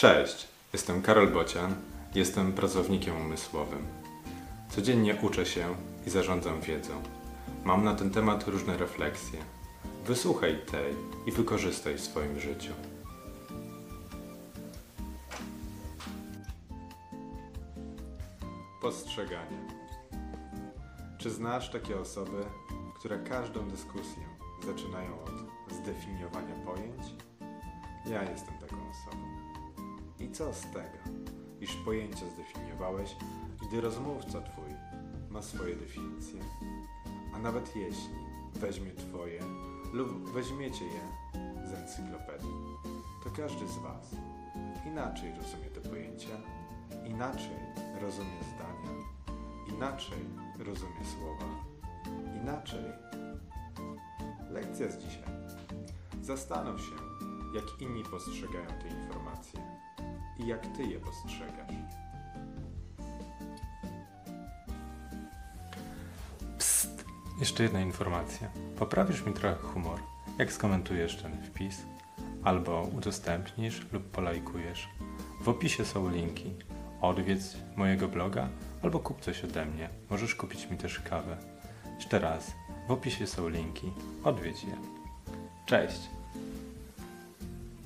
Cześć, jestem Karol Bocian, jestem pracownikiem umysłowym. Codziennie uczę się i zarządzam wiedzą. Mam na ten temat różne refleksje. Wysłuchaj tej i wykorzystaj w swoim życiu. Postrzeganie. Czy znasz takie osoby, które każdą dyskusję zaczynają od zdefiniowania pojęć? Ja jestem taką osobą. I co z tego, iż pojęcia zdefiniowałeś, gdy rozmówca twój ma swoje definicje? A nawet jeśli weźmie twoje lub weźmiecie je z encyklopedii, to każdy z was inaczej rozumie te pojęcia, inaczej rozumie zdania, inaczej rozumie słowa, inaczej. Lekcja z dzisiaj. Zastanów się, jak inni postrzegają te informacje i jak ty je postrzegasz. Psst! Jeszcze jedna informacja. Poprawisz mi trochę humor, jak skomentujesz ten wpis, albo udostępnisz lub polajkujesz. W opisie są linki. Odwiedź mojego bloga albo kup coś ode mnie. Możesz kupić mi też kawę. Jeszcze raz, w opisie są linki. Odwiedź je. Cześć!